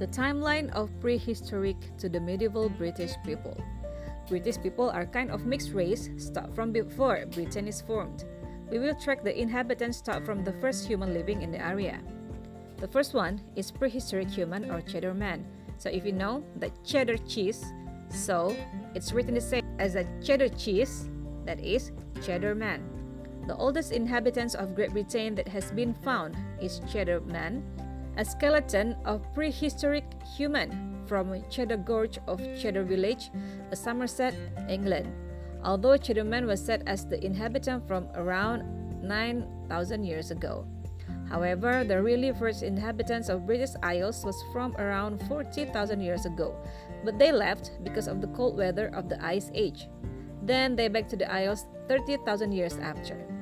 the timeline of prehistoric to the medieval British people. British people are kind of mixed race, start from before Britain is formed. We will track the inhabitants start from the first human living in the area. The first one is prehistoric human or cheddar man. So if you know that cheddar cheese, so it's written the same as a cheddar cheese, that is cheddar man. The oldest inhabitants of Great Britain that has been found is cheddar man, a skeleton of prehistoric human from Cheddar Gorge of Cheddar Village, Somerset, England. Although Cheddar man was said as the inhabitant from around 9,000 years ago. However, the really first inhabitants of British Isles was from around 40,000 years ago, but they left because of the cold weather of the Ice Age. Then they back to the Isles 30,000 years after.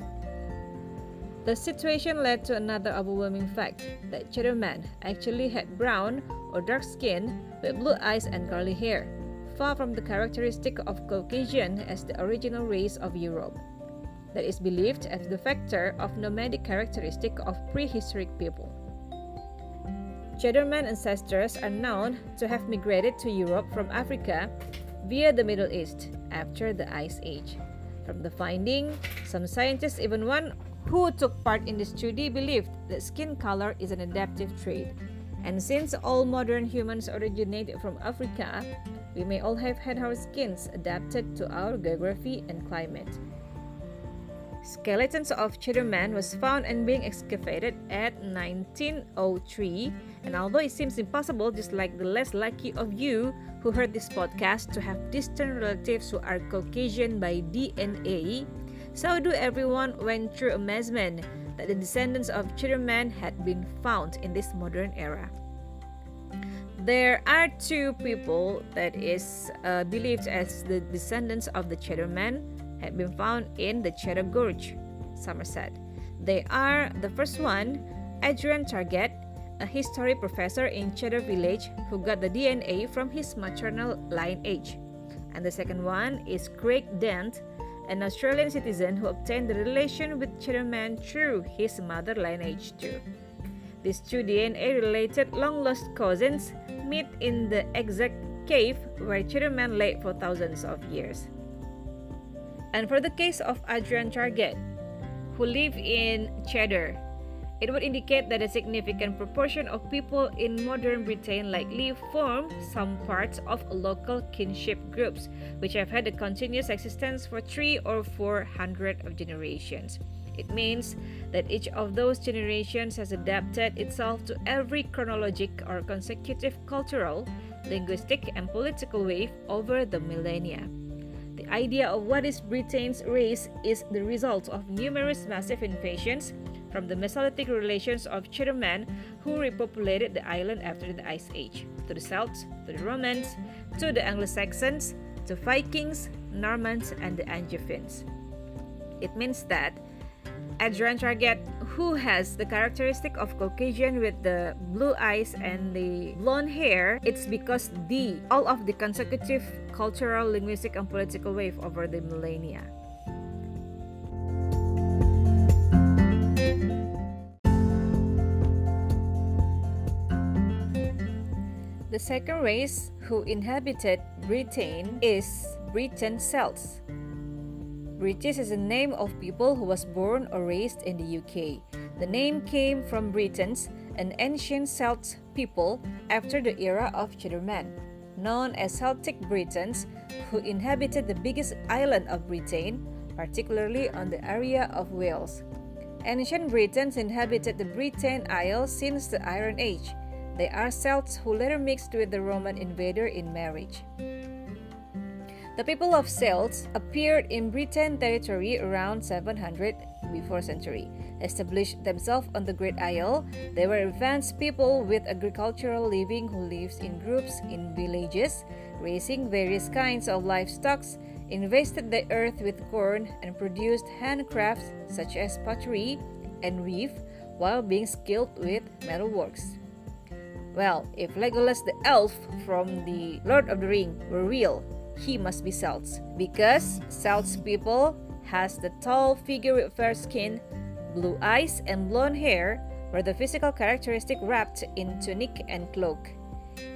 The situation led to another overwhelming fact that Cheddar Man actually had brown or dark skin with blue eyes and curly hair, far from the characteristic of Caucasian as the original race of Europe. That is believed as the factor of nomadic characteristic of prehistoric people. Cheddarman ancestors are known to have migrated to Europe from Africa via the Middle East after the Ice Age. From the finding, some scientists, even one who took part in the study, believed that skin color is an adaptive trait. And since all modern humans originated from Africa, we may all have had our skins adapted to our geography and climate. Skeletons of Cheddar Man was found and being excavated at 1903, and although it seems impossible, just like the less lucky of you who heard this podcast to have distant relatives who are Caucasian by DNA, so do everyone went through amazement that the descendants of Cheddar Man had been found in this modern era. There are two people that is uh, believed as the descendants of the Cheddar Man had been found in the Cheddar Gorge, Somerset. They are the first one, Adrian Targett, a history professor in Cheddar Village who got the DNA from his maternal lineage. And the second one is Craig Dent, an Australian citizen who obtained the relation with Cheddar Man through his mother lineage too. These two DNA related long lost cousins meet in the exact cave where Cheddar Man lay for thousands of years. And for the case of Adrian Targett, who lived in Cheddar, it would indicate that a significant proportion of people in modern Britain likely form some parts of local kinship groups, which have had a continuous existence for three or four hundred of generations. It means that each of those generations has adapted itself to every chronologic or consecutive cultural, linguistic, and political wave over the millennia. The idea of what is Britain's race is the result of numerous massive invasions from the Mesolithic relations of Cheddarmen who repopulated the island after the Ice Age, to the Celts, to the Romans, to the Anglo-Saxons, to Vikings, Normans, and the Angevins. It means that Adrian Targett, who has the characteristic of Caucasian with the blue eyes and the blonde hair, it's because the all of the consecutive cultural, linguistic, and political wave over the millennia. The second race who inhabited Britain is Breton Celts. British is the name of people who was born or raised in the UK. The name came from Britons, an ancient Celtic people after the era of Cheddarmen, known as Celtic Britons, who inhabited the biggest island of Britain, particularly on the area of Wales. Ancient Britons inhabited the Britain Isles since the Iron Age. They are Celts who later mixed with the Roman invader in marriage. The people of Celts appeared in Britain territory around 700 before century. Established themselves on the Great Isle, they were advanced people with agricultural living who lived in groups in villages, raising various kinds of livestock, invested the earth with corn, and produced handcrafts such as pottery and weave, while being skilled with metalworks. Well, if Legolas the elf from the Lord of the Ring were real, he must be Celts because Celts people has the tall figure with fair skin, blue eyes, and blonde hair were the physical characteristic wrapped in tunic and cloak.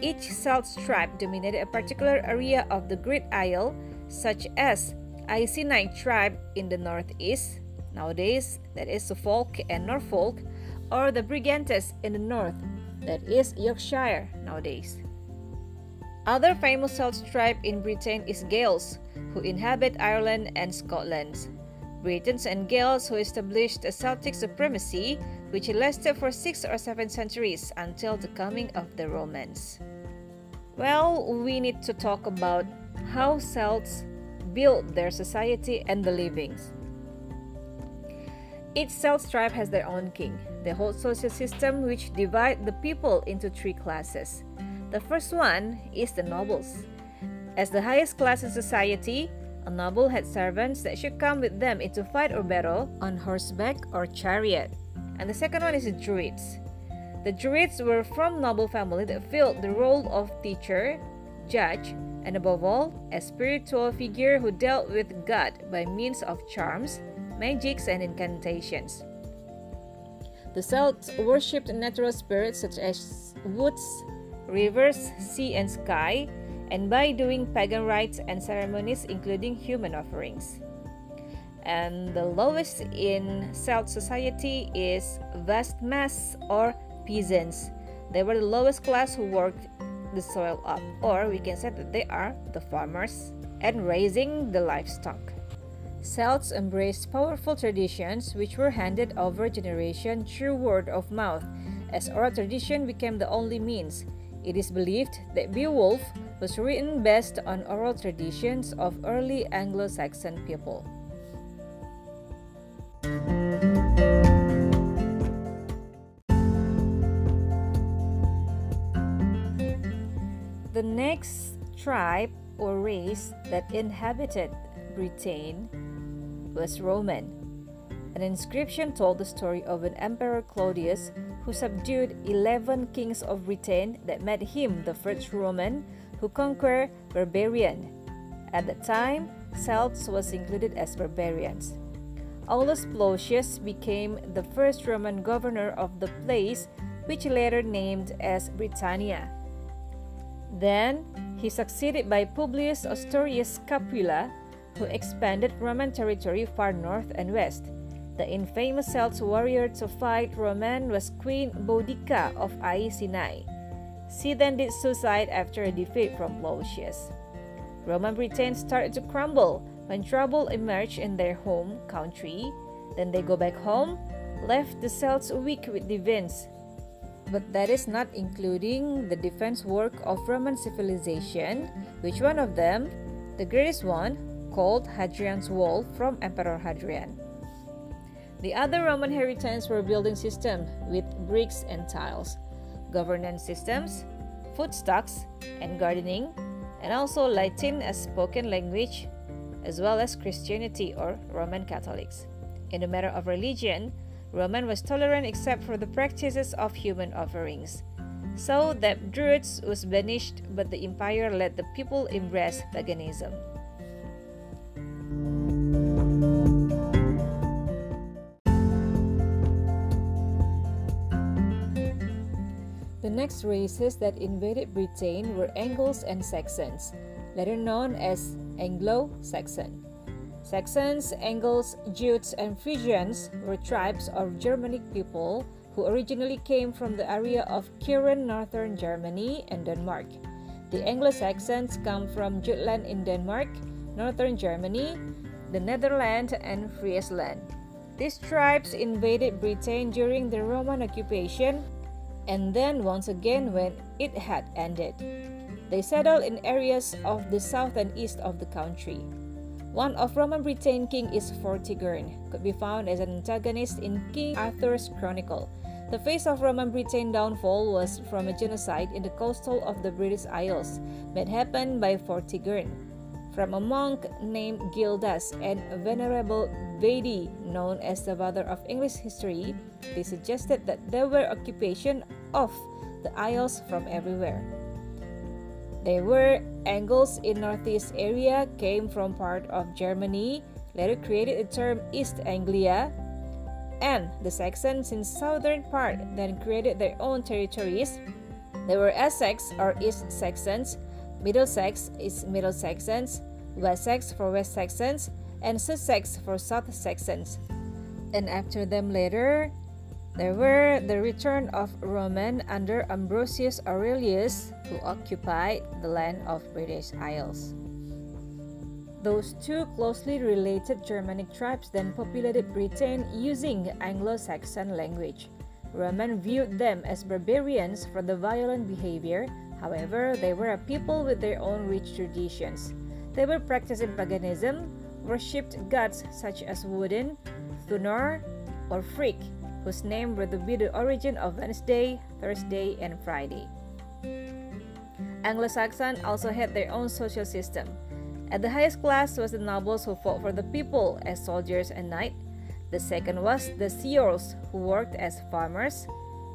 Each Celts tribe dominated a particular area of the Great Isle, such as Iceni tribe in the northeast, nowadays that is Suffolk and Norfolk, or the Brigantes in the north, that is Yorkshire nowadays. Other famous Celts tribe in Britain is Gaels, who inhabit Ireland and Scotland. Britons and Gaels who established a Celtic supremacy which lasted for six or seven centuries until the coming of the Romans. Well, we need to talk about how Celts built their society and the livings. Each Celt tribe has their own king. They hold social system which divide the people into three classes. The first one is the nobles. As the highest class in society, a noble had servants that should come with them into fight or battle on horseback or chariot. And the second one is the druids. The druids were from noble family that filled the role of teacher, judge, and above all, a spiritual figure who dealt with God by means of charms, magics, and incantations. The Celts worshipped natural spirits such as woods, rivers, sea, and sky, and by doing pagan rites and ceremonies, including human offerings. And the lowest in Celt society is Vastmass or peasants. They were the lowest class who worked the soil up, or we can say that they are the farmers and raising the livestock. Celts embraced powerful traditions which were handed over generation through word of mouth, as oral tradition became the only means. It is believed that Beowulf was written based on oral traditions of early Anglo Saxon people. The next tribe or race that inhabited Britain was Roman. An inscription told the story of an Emperor Claudius who subdued 11 kings of Britain that made him the first Roman who conquered barbarian. At that time, Celts was included as barbarians. Aulus Plautius became the first Roman governor of the place, which later named as Britannia. Then, he succeeded by Publius Ostorius Scapula, who expanded Roman territory far north and west. The infamous Celts warrior to fight Roman was Queen Boudica of Iceni. She then did suicide after a defeat from Plautius. Roman Britain started to crumble when trouble emerged in their home country. Then they go back home, left the Celts weak with defense. But that is not including the defense work of Roman civilization, which one of them, the greatest one, called Hadrian's Wall from Emperor Hadrian. The other Roman heritage were building systems with bricks and tiles, governance systems, food stocks, and gardening, and also Latin as spoken language, as well as Christianity or Roman Catholics. In the matter of religion, Roman was tolerant except for the practices of human offerings. So that Druids was banished, but the empire let the people embrace paganism. Next races that invaded Britain were Angles and Saxons, later known as Anglo Saxon. Saxons, Angles, Jutes, and Frisians were tribes of Germanic people who originally came from the area of current northern Germany and Denmark. The Anglo Saxons come from Jutland in Denmark, northern Germany, the Netherlands, and Friesland. These tribes invaded Britain during the Roman occupation and then once again when it had ended. They settled in areas of the south and east of the country. One of Roman Britain king is Vortigern, could be found as an antagonist in King Arthur's Chronicle. The face of Roman Britain downfall was from a genocide in the coastal of the British Isles, made happen by Vortigern. From a monk named Gildas and a venerable Bede, known as the father of English history, they suggested that there were occupation of the Isles from everywhere. There were Angles in northeast area came from part of Germany, later created the term East Anglia, and the Saxons in southern part then created their own territories There were Essex or East Saxons, Middlesex is Middle Saxons, Wessex for West Saxons, and Sussex for South Saxons. And after them later, there were the return of Roman under Ambrosius Aurelius, who occupied the land of British Isles. Those two closely related Germanic tribes then populated Britain using Anglo-Saxon language. Roman viewed them as barbarians for the violent behavior. However, they were a people with their own rich traditions. They were practicing paganism, worshipped gods such as Woden, Thunor, or Frigg, whose name were to be the origin of Wednesday, Thursday, and Friday. Anglo-Saxon also had their own social system. At the highest class was the nobles who fought for the people as soldiers and knights. The second was the ceorls who worked as farmers,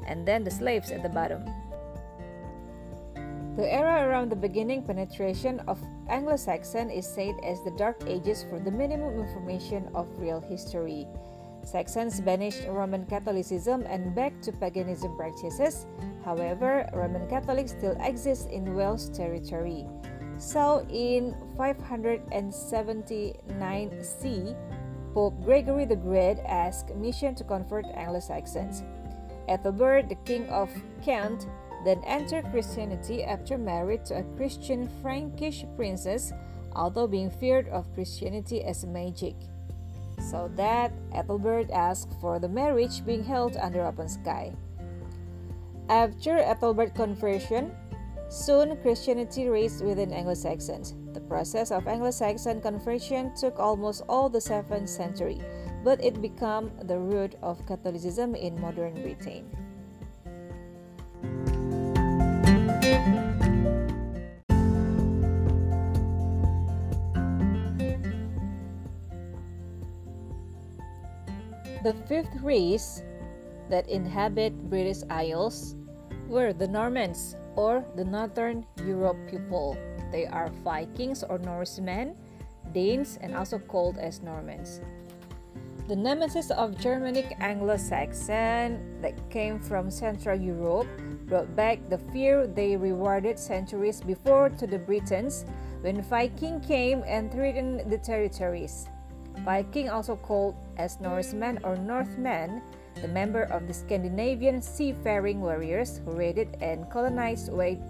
and then the slaves at the bottom. The era around the beginning penetration of Anglo-Saxon is said as the Dark Ages for the minimum information of real history. Saxons banished Roman Catholicism and back to paganism practices. However, Roman Catholics still exist in Welsh territory. So, in 579 C, Pope Gregory the Great asked mission to convert Anglo-Saxons. Ethelbert, the king of Kent, then entered Christianity after married to a Christian Frankish princess, although being feared of Christianity as magic so that Ethelbert asked for the marriage being held under open sky. After Ethelbert's conversion, soon Christianity raised within Anglo-Saxons. The process of Anglo-Saxon conversion took almost all the 7th century, but it became the root of Catholicism in modern Britain. The fifth race that inhabit British Isles were the Normans or the Northern Europe people. They are Vikings or Norsemen, Danes, and also called as Normans. The nemesis of Germanic Anglo-Saxon that came from Central Europe brought back the fear they rewarded centuries before to the Britons when Viking came and threatened the territories. Viking, also called as Norsemen or Northmen, the member of the Scandinavian seafaring warriors who raided and colonized wide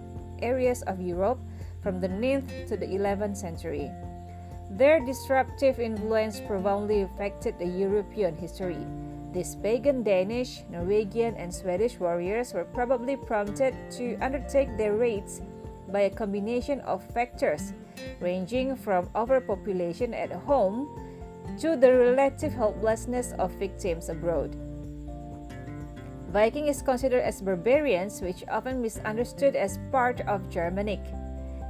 areas of Europe from the 9th to the 11th century. Their disruptive influence profoundly affected the European history. These pagan Danish, Norwegian, and Swedish warriors were probably prompted to undertake their raids by a combination of factors, ranging from overpopulation at home to the relative helplessness of victims abroad. Viking is considered as barbarians, which often misunderstood as part of Germanic.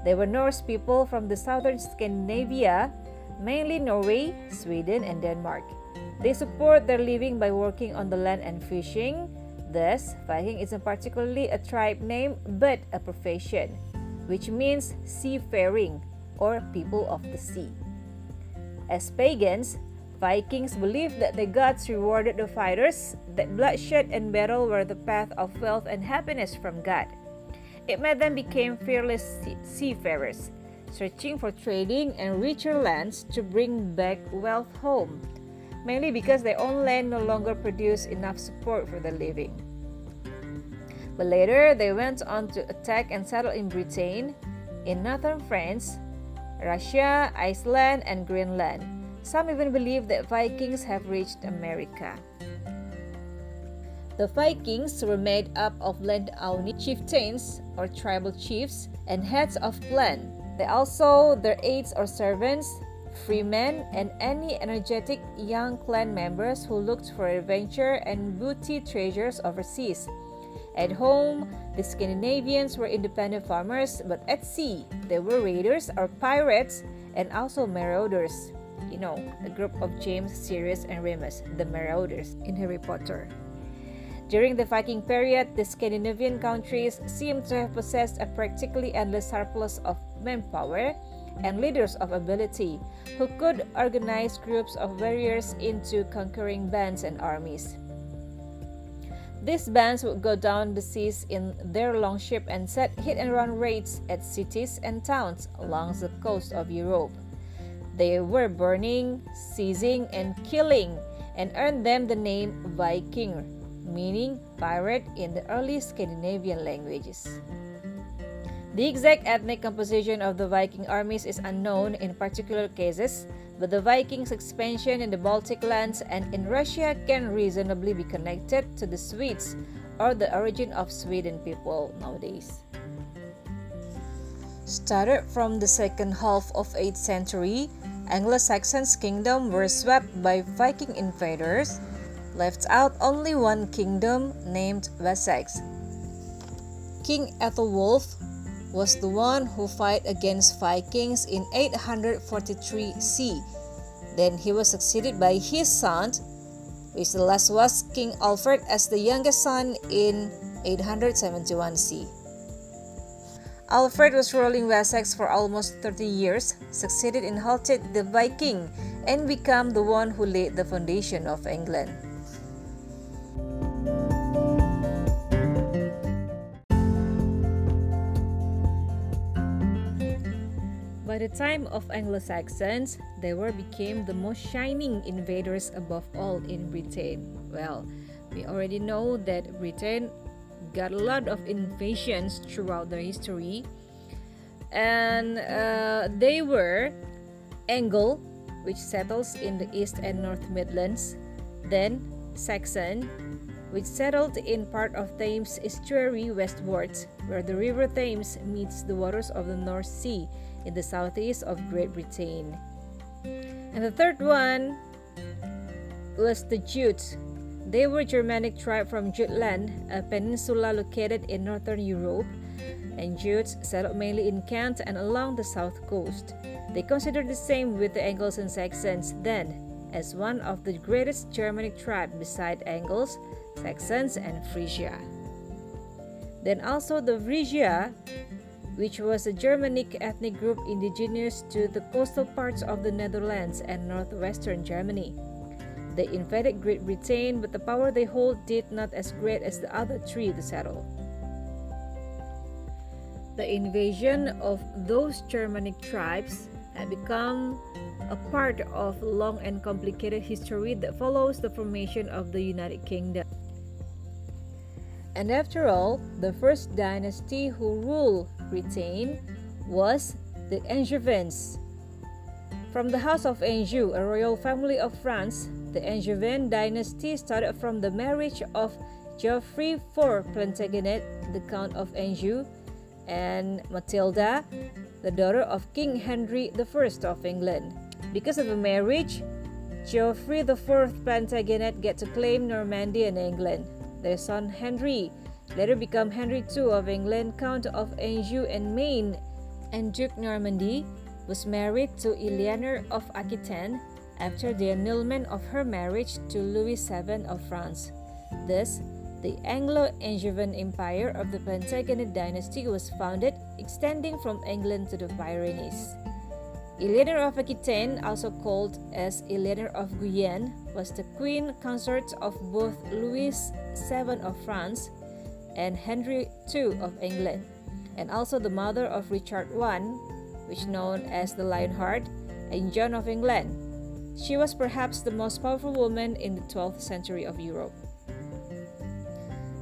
They were Norse people from the southern Scandinavia, mainly Norway, Sweden, and Denmark. They support their living by working on the land and fishing. Thus, Viking isn't particularly a tribe name but a profession, which means seafaring or people of the sea. As pagans, Vikings believed that the gods rewarded the fighters, that bloodshed and battle were the path of wealth and happiness from God. It made them become fearless seafarers, searching for trading and richer lands to bring back wealth home, mainly because their own land no longer produced enough support for the living. But later, they went on to attack and settle in Britain, in northern France, Russia, Iceland, and Greenland. Some even believe that Vikings have reached America. The Vikings were made up of landowning chieftains or tribal chiefs and heads of clan. They also their aides or servants, freemen, and any energetic young clan members who looked for adventure and booty treasures overseas. At home, the Scandinavians were independent farmers, but at sea, they were raiders or pirates and also marauders. You know, a group of James, Sirius, and Remus, the marauders in Harry Potter. During the Viking period, the Scandinavian countries seem to have possessed a practically endless surplus of manpower and leaders of ability who could organize groups of warriors into conquering bands and armies. These bands would go down the seas in their longship and set hit and run raids at cities and towns along the coast of Europe. They were burning, seizing, and killing, and earned them the name Viking, meaning pirate in the early Scandinavian languages. The exact ethnic composition of the Viking armies is unknown in particular cases, but the Vikings' expansion in the Baltic lands and in Russia can reasonably be connected to the Swedes or the origin of Sweden people nowadays. Started from the second half of 8th century, Anglo-Saxons' kingdom were swept by Viking invaders, left out only one kingdom named Wessex. King Ethelwulf was the one who fought against Vikings in 843 C. Then he was succeeded by his son, which the last was King Alfred as the youngest son in 871 C. Alfred was ruling Wessex for almost 30 years, succeeded in halted the Viking, and became the one who laid the foundation of England. The time of Anglo-Saxons, they were became the most shining invaders above all in Britain. Well, we already know that Britain got a lot of invasions throughout their history, and uh, they were Angle, which settles in the East and North Midlands, then Saxon, which settled in part of Thames estuary westwards, where the River Thames meets the waters of the North Sea in the southeast of Great Britain. And the third one was the Jutes. They were Germanic tribe from Jutland, a peninsula located in northern Europe, and Jutes settled mainly in Kent and along the south coast. They considered the same with the Angles and Saxons then, as one of the greatest Germanic tribes beside Angles, Saxons, and Frisia. Then also the Frisia which was a Germanic ethnic group indigenous to the coastal parts of the Netherlands and northwestern Germany. They invaded Great Britain, but the power they hold did not as great as the other three to settle. The invasion of those Germanic tribes had become a part of long and complicated history that follows the formation of the United Kingdom. And after all, the first dynasty who ruled Britain was the Angevins. From the House of Anjou, a royal family of France, the Angevin dynasty started from the marriage of Geoffrey IV Plantagenet, the Count of Anjou, and Matilda, the daughter of King Henry I of England. Because of the marriage, Geoffrey IV Plantagenet get to claim Normandy and England. Their son Henry later became Henry II of England, Count of Anjou and Maine, and Duke Normandy, was married to Eleanor of Aquitaine after the annulment of her marriage to Louis VII of France. Thus, the Anglo-Angevin Empire of the Plantagenet dynasty was founded, extending from England to the Pyrenees. Eleanor of Aquitaine, also called as Eleanor of Guyenne, was the queen consort of both Louis VII of France and Henry II of England, and also the mother of Richard I, which known as the Lionheart, and John of England. She was perhaps the most powerful woman in the 12th century of Europe.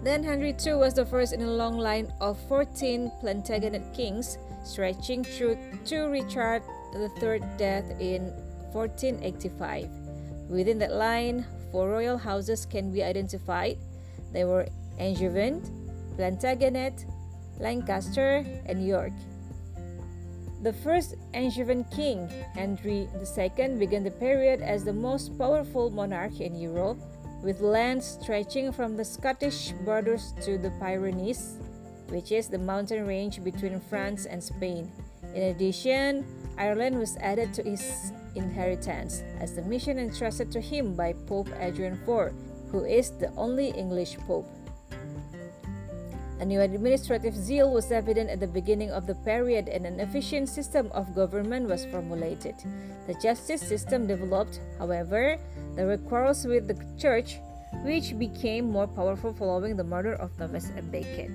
Then Henry II was the first in a long line of 14 Plantagenet kings, stretching through to Richard III's death in 1485. Within that line, four royal houses can be identified. They were Angevin, Plantagenet, Lancaster, and York. The first Angevin king, Henry II, began the period as the most powerful monarch in Europe, with lands stretching from the Scottish borders to the Pyrenees, which is the mountain range between France and Spain. In addition, Ireland was added to his inheritance as the mission entrusted to him by Pope Adrian IV, who is the only English pope. A new administrative zeal was evident at the beginning of the period and an efficient system of government was formulated. The justice system developed, however, there were quarrels with the church, which became more powerful following the murder of Thomas à Becket.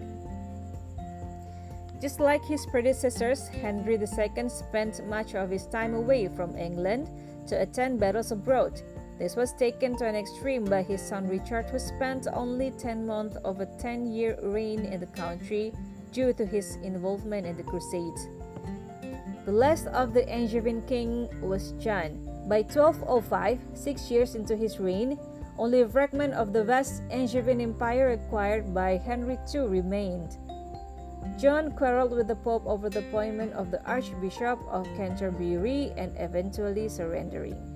Just like his predecessors, Henry II spent much of his time away from England to attend battles abroad. This was taken to an extreme by his son Richard, who spent only 10 months of a 10 year reign in the country due to his involvement in the Crusades. The last of the Angevin king was John. By 1205, six years into his reign, only a fragment of the vast Angevin empire acquired by Henry II remained. John quarreled with the Pope over the appointment of the Archbishop of Canterbury and eventually surrendering.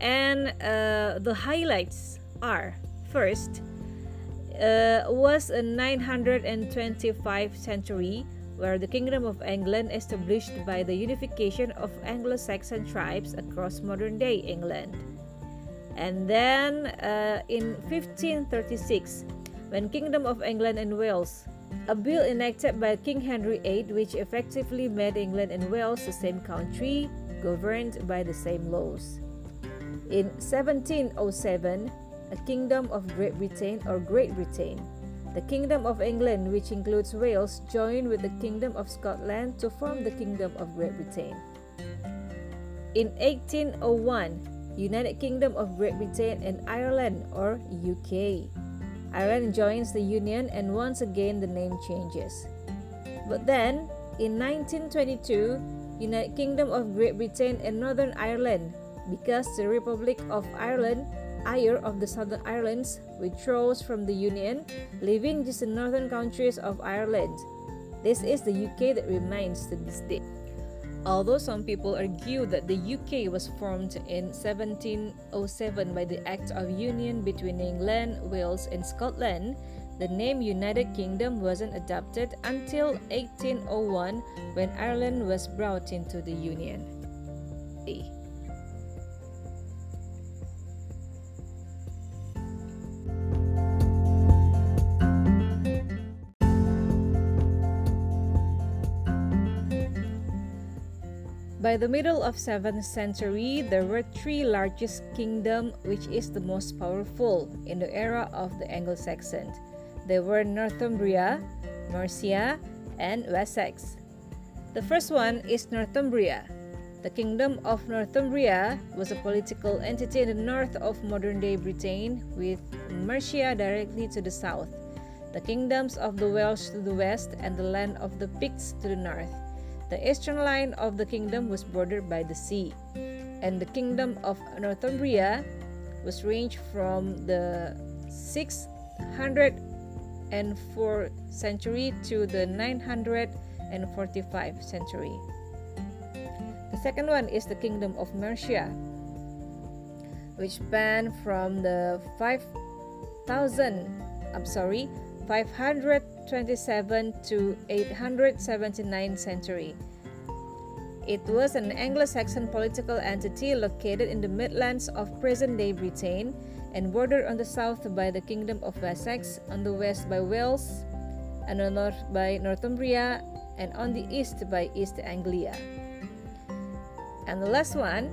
And uh, the highlights are first, uh, was a 925 century where the Kingdom of England established by the unification of Anglo-Saxon tribes across modern-day England. And then uh, in 1536, when Kingdom of England and Wales a bill enacted by King Henry VIII which effectively made England and Wales the same country, governed by the same laws. In 1707, a kingdom of Great Britain or Great Britain, the Kingdom of England, which includes Wales, joined with the Kingdom of Scotland to form the Kingdom of Great Britain. In 1801, United Kingdom of Great Britain and Ireland or UK. Ireland joins the Union and once again the name changes. But then, in 1922, United Kingdom of Great Britain and Northern Ireland, because the Republic of Ireland, Eire of the Southern Islands, withdraws from the Union, leaving just the northern countries of Ireland. This is the UK that remains to this day. Although some people argue that the UK was formed in 1707 by the Act of Union between England, Wales, and Scotland, the name United Kingdom wasn't adopted until 1801 when Ireland was brought into the Union. By the middle of 7th century, there were three largest kingdoms which is the most powerful in the era of the Anglo-Saxons. They were Northumbria, Mercia, and Wessex. The first one is Northumbria. The Kingdom of Northumbria was a political entity in the north of modern-day Britain with Mercia directly to the south, the kingdoms of the Welsh to the west, and the land of the Picts to the north. The eastern line of the kingdom was bordered by the sea, and the kingdom of Northumbria was ranged from the 604 century to the 945 century. The second one is the kingdom of Mercia, which spanned from the 5000 I'm sorry 527 to 879 century. It was an Anglo-Saxon political entity located in the Midlands of present-day Britain and bordered on the south by the Kingdom of Wessex, on the west by Wales, and on the north by Northumbria, and on the east by East Anglia. And the last one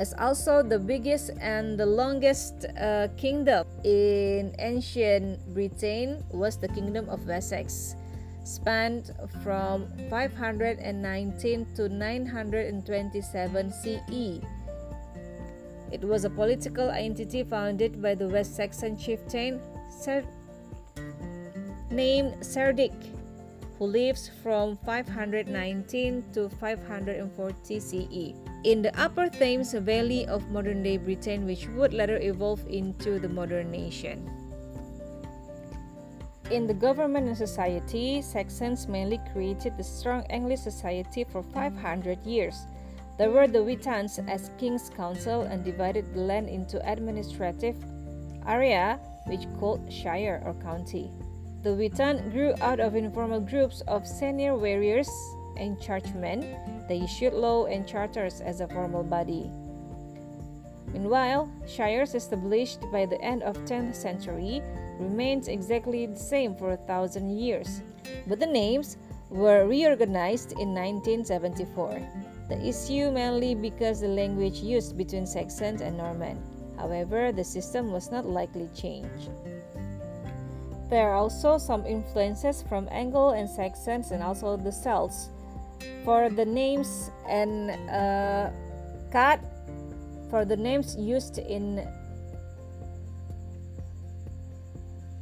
is also the biggest and the longest uh, kingdom in ancient Britain was the kingdom of Wessex spanned from 519 to 927 CE. It was a political entity founded by the West Saxon chieftain Ser named Cerdic who lives from 519 to 540 CE in the upper Thames Valley of modern day Britain, which would later evolve into the modern nation. In the government and society, Saxons mainly created the strong English society for 500 years. There were the Witans as king's council and divided the land into administrative area, which called shire or county. The Witan grew out of informal groups of senior warriors and churchmen. They issued law and charters as a formal body. Meanwhile, shires established by the end of 10th century remained exactly the same for a thousand years, but the names were reorganized in 1974. The issue mainly because the language used between Saxons and Norman. However, the system was not likely changed. There are also some influences from Anglo and Saxons and also the Celts. For the names and uh, cat, for the names used in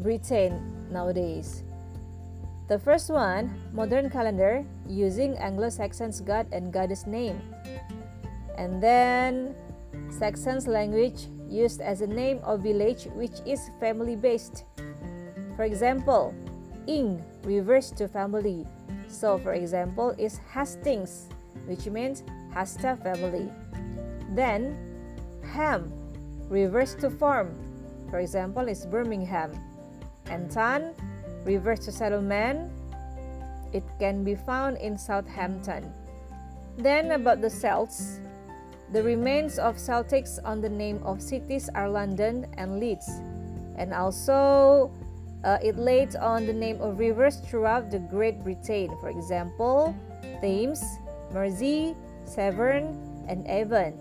Britain nowadays. The first one, modern calendar, using Anglo-Saxon's god and goddess name. And then Saxon's language used as a name of village which is family based. For example, ing refers to family. So for example is Hastings which means Hasta family. Then ham refers to farm. For example is Birmingham. And tan refers to settlement. It can be found in Southampton. Then about the Celts, the remains of Celtics on the name of cities are London and Leeds, and also uh, it laid on the name of rivers throughout the Great Britain. For example, Thames, Mersey, Severn, and Avon.